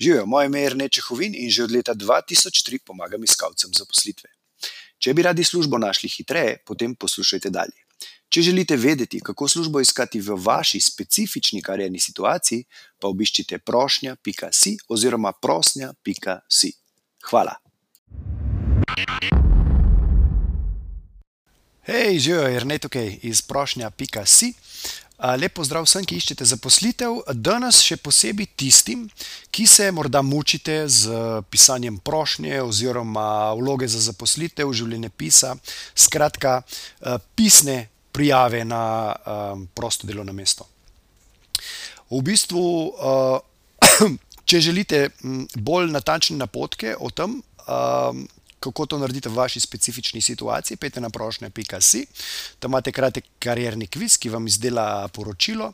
Živijo, moje ime je Rene Čehovin in že od leta 2003 pomagam iskalcem zaposlitve. Če bi radi službo našli hitreje, potem poslušajte dalje. Če želite vedeti, kako službo iskati v vaši specifični karjerni situaciji, pa obiščite prošnja.si oziroma prosnja.si. Hvala. Hej, živijo, je Rene tukaj iz prošnja.si. Lepo zdrav vsem, ki iščete zaposlitev. Danes še posebej tistim, ki se morda mučite z pisanjem prošnje oziroma vloge za zaposlitev, življenjepisa, skratka, pisne prijave na prosto delovno mesto. V bistvu, če želite bolj natančne napotke o tem, kako to narediti v vaši specifični situaciji, pojdite na prošnja.si, tam imate kratek karierni kviz, ki vam izdela poročilo.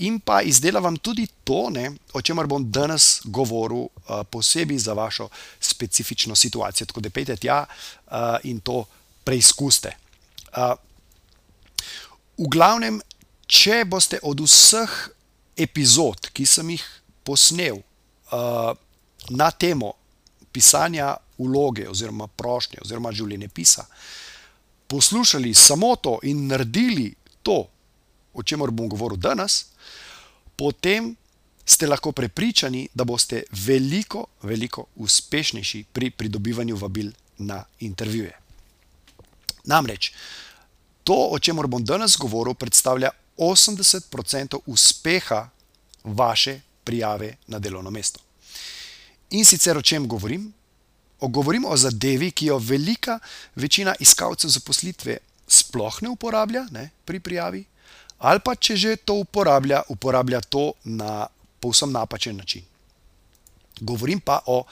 In pa izdela vam tudi to, ne, o čemer bom danes govoril, posebej za vašo specifično situacijo. Tako da pojdite tja in to preizkusite. V glavnem, če boste od vseh epizod, ki sem jih posnel, na temo pisanja vloge oziroma prošnje oziroma življenjepisa, poslušali samo to in naredili to, o čemer bom govoril danes, potem ste lahko prepričani, da boste veliko, veliko uspešnejši pri pridobivanju vabil na intervjuje. Namreč, to, o čemer bom danes govoril, predstavlja osemdeset procentov uspeha vaše prijave na delovno mesto. In sicer o čem govorim? Govorim o zadevi, ki jo velika večina iskalcev zaposlitve sploh ne uporablja, ne, pri prijavi, ali pa če že to uporablja, uporablja to na povsem napačen način. Govorim pa o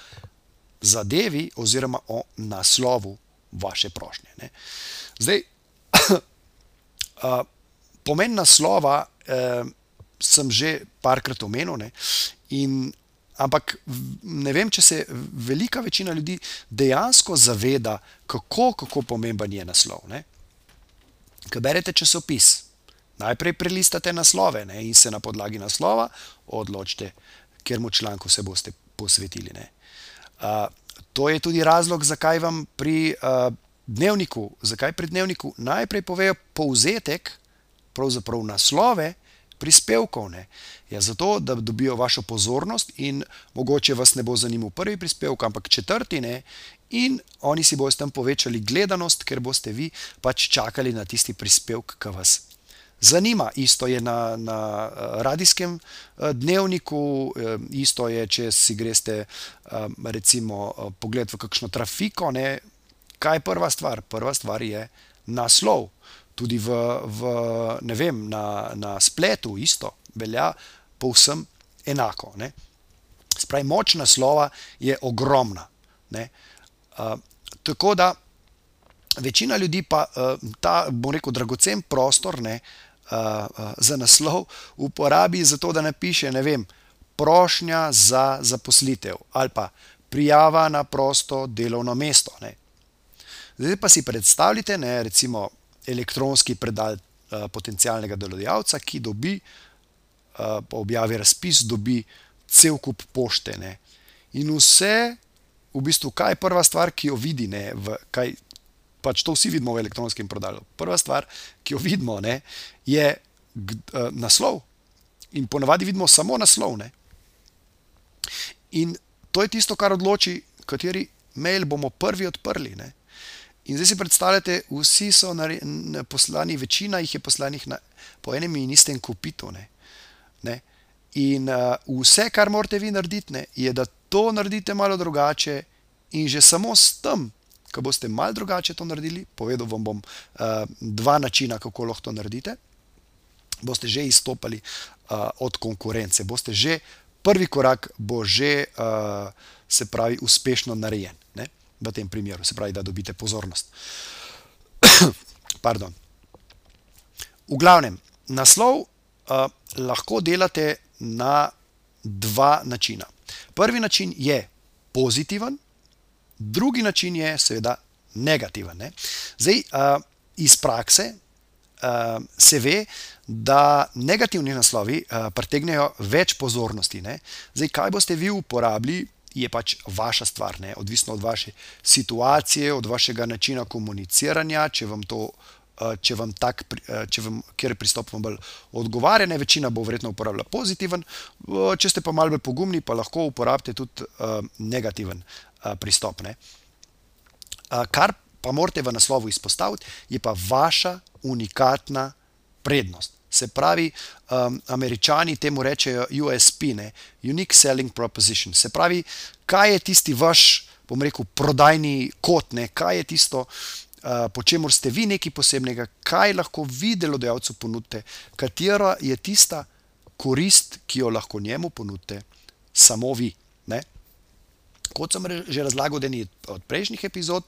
zadevi oziroma o naslovu vaše prošnje, ne. Zdaj, pomen naslova, sem že parkrat omenil, ne, in ampak ne vem, če se velika večina ljudi dejansko zaveda, kako, kako pomemben je naslov, ne. Ke berete časopis, najprej prelistate naslove, ne, in se na podlagi naslova odločite, kateremu članku se boste posvetili, ne. to je tudi razlog, zakaj vam pri, Dnevniku, zakaj pri Dnevniku najprej povejo povzetek, pravzaprav naslove prispevkov, ne. Ja, zato, da dobijo vašo pozornost in mogoče vas ne bo zanimal prvi prispevek, ampak četrti, ne, in oni si bojo s tem povečali gledanost, ker boste vi pač čakali na tisti prispevek, ke vas zanima. Isto je na, na radijskem Dnevniku, isto je, če si greste, recimo pogledat v kakšno trafiko, ne. Kaj je prva stvar? Prva stvar je naslov. Tudi v, v, ne vem, na, na spletu isto velja povsem enako, ne. Se pravi, moč naslova je ogromna, ne. tako da večina ljudi pa, ta, bom rekel, dragocen prostor, ne, za naslov uporabi za to, da napiše, ne vem, prošnja za zaposlitev ali pa prijava na prosto delovno mesto, ne. Zdaj pa si predstavljajte, ne, recimo elektronski predal, potencialnega delodajalca, ki dobi, po objavi razpis dobi cel kup pošte, ne. In vse, v bistvu, kaj je prva stvar, ki jo vidi, ne, v kaj, pač to vsi vidimo v elektronskem predalu. Prva stvar, ki jo vidimo, ne, je naslov. In ponavadi vidimo samo naslov, ne. In to je tisto, kar odloči, kateri mail bomo prvi odprli, ne. In zdaj si predstavljajte, vsi so poslani, večina jih je poslanih na po enem in istem kopitu, ne. Ne. In, vse, kar morate vi narediti, ne, je, da to naredite malo drugače in že samo s tem, ke boste malo drugače to naredili, povedal vam bom, dva načina, kako lahko to naredite, boste že izstopali, od konkurence, boste že, prvi korak bo že, se pravi, uspešno narejen, ne, v tem primeru, se pravi, da dobite pozornost. Pardon. V glavnem, naslov, lahko delate na dva načina. Prvi način je pozitiven, drugi način je seveda negativen, ne. Zdaj, iz prakse, uh, se ve, da negativni naslovi uh, pritegnejo več pozornosti. Ne? Zdaj, kaj boste vi uporabili, je pač vaša stvar, ne? odvisno od vaše situacije, od vašega načina komuniciranja, če vam to. Če vam tak, če vam, kjer pristop vam bolj odgovarja, ne večina bo verjetno uporabljala pozitiven, če ste pa malo bolj pogumni, pa lahko uporabite tudi uh, negativen uh, pristop. Uh, kar pa morate v naslovu izpostaviti, je pa vaša unikatna prednost. Se pravi, um, američani temu rečejo USP, ne? Unique Selling Proposition. Se pravi, kaj je tisti vaš, bom rekel, prodajni kot, ne? kaj je tisto, uh, po čemer ste vi nekaj posebnega, kaj lahko vi delodajalcu ponudite, katera je tista korist, ki jo lahko njemu ponudite, samo vi. Ne? Kot sem že razlagal, da ni od prejšnjih epizod,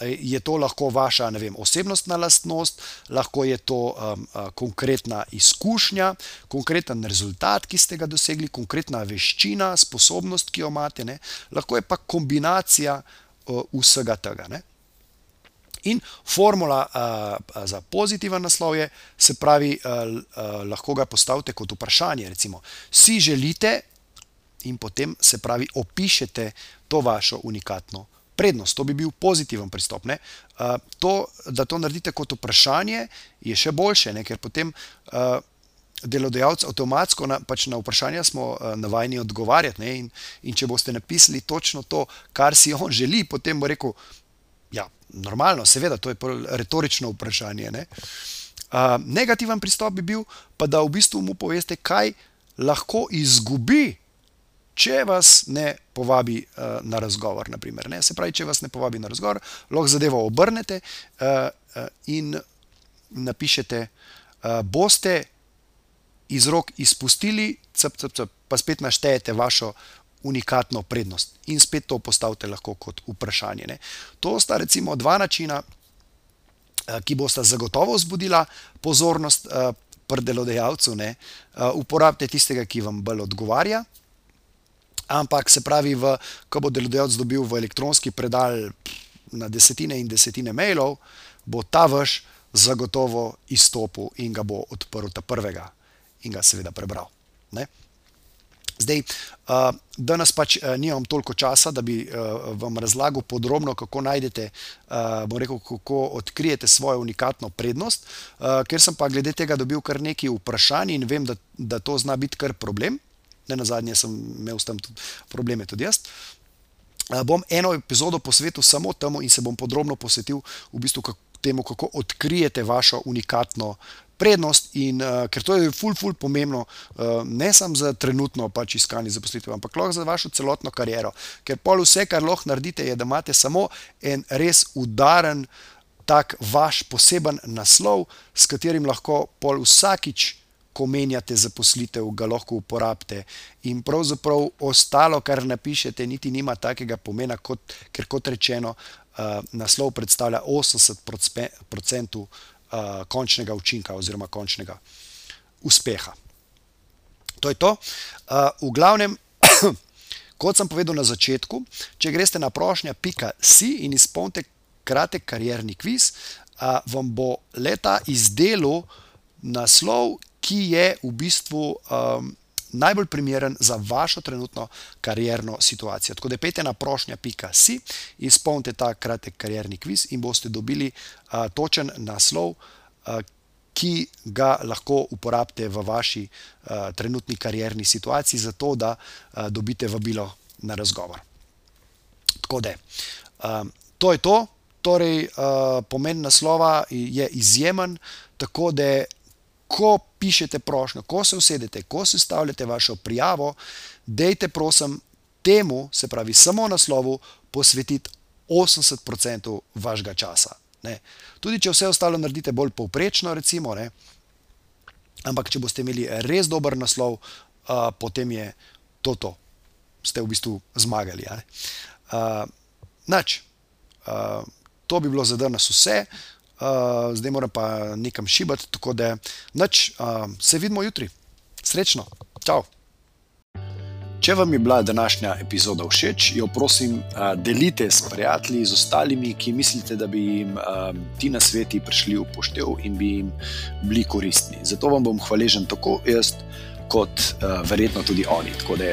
je to lahko vaša vem, osebnostna lastnost, lahko je to um, konkretna izkušnja, konkreten rezultat, ki ste ga dosegli, konkretna veščina, sposobnost, ki jo imate, ne? lahko je pa kombinacija vsega tega. Ne? In formula uh, za pozitiven naslov je, se pravi, uh, uh, lahko ga postavite kot vprašanje. Recimo, si želite in potem se pravi, opišete to vašo unikatno prednost. To bi bil pozitiven pristop. Uh, to, da to naredite kot vprašanje, je še boljše, ne? ker potem. Delodajalec avtomatsko na, pač na vprašanja smo navajeni odgovarjati. In, in če boste napisali točno to, kar si on želi, potem bo rekel: Ja, normalno, seveda, to je retorično vprašanje. Ne? Uh, negativen pristop bi bil, pa da v bistvu mu poveste, kaj lahko izgubi, če vas ne povabi uh, na razgovor. Naprimer, Se pravi, če vas ne povabi na razgovor, lahko zadevo obrnete uh, uh, in napišete, uh, boste iz rok izpustili, cp, cp, cp, pa spet naštejete vašo unikatno prednost in spet to postavite lahko kot vprašanje. Ne? To sta recimo dva načina, uh, ki bosta zagotovo vzbudila pozornost. Uh, Pri delodajalcu, uh, uporabite tistega, ki vam bolj odgovarja, ampak se pravi, v, ko bo delodajalec dobil v elektronski predal na desetine in desetine mailov, bo ta vaš zagotovo izstopil in ga bo odprl ta prvega in ga seveda prebral. Ne? Zdaj, uh, danes pač uh, nimam toliko časa, da bi uh, vam razlagal podrobno, kako najdete, bom rekel, kako odkrijete svojo unikatno prednost, ker sem pa glede tega dobil kar nekaj vprašanj in vem, da, da to zna biti kar problem ne na zadnje, sem imel s tem tudi probleme, tudi jaz. Uh, bom eno epizodo posvetil samo temu in se bom podrobno posvetil v bistvu temu, kako odkrijete vašo unikatno prednost. In, uh, ker to je ful, ful pomembno, uh, ne samo za trenutno pač iskanje zaposlitve, ampak lahko za vašo celotno kariero. Ker pol vse, kar lahko naredite, je, da imate samo en res udaren, tak vaš poseben naslov, s katerim lahko pol vsakič ko menjate zaposlitev, ga lahko uporabite. In pravzaprav ostalo, kar napišete, niti nima takega pomena, kot, ker kot rečeno, uh, naslov predstavlja 80% uh, končnega učinka oziroma končnega uspeha. To je to. Uh, v glavnem. Kot sem povedal na začetku, če greste na prošnja.si in izpolnite kratek karjerni kviz, vam bo leta izdelal naslov, ki je v bistvu um, najbolj primeren za vašo trenutno karjerno situacijo. Tako da pejte na prošnja.si, izpolnite ta kratek karjerni kviz in boste dobili uh, točen naslov. Uh, Ki ga lahko uporabite v vaši uh, trenutni karjerni situaciji, zato da uh, dobite vabilo na razgovor. Tako da, um, to je to. Torej, uh, pomen naslova je izjemen, tako da ko pišete prošnjo, ko se usedete, ko se stavljate vašo prijavo, dejte prosim temu, se pravi samo naslovu, posvetiti 80% vašega časa. Ne. Tudi če vse ostalo naredite bolj povprečno, recimo, ne. ampak če boste imeli res dober naslov, uh, potem je to to, ste v bistvu zmagali. Uh, nač, uh, to bi bilo za danes vse. Zdaj moram pa nekam šibati, tako da noč, uh, se vidimo jutri. Srečno, čau! Če vam je bila današnja epizoda všeč, jo prosim, delite s prijatelji, z ostalimi, ki mislite, da bi jim ti na sveti prišli v poštev in bi jim bili koristni. Zato vam bom hvaležen tako jaz, kot verjetno tudi oni. Tako da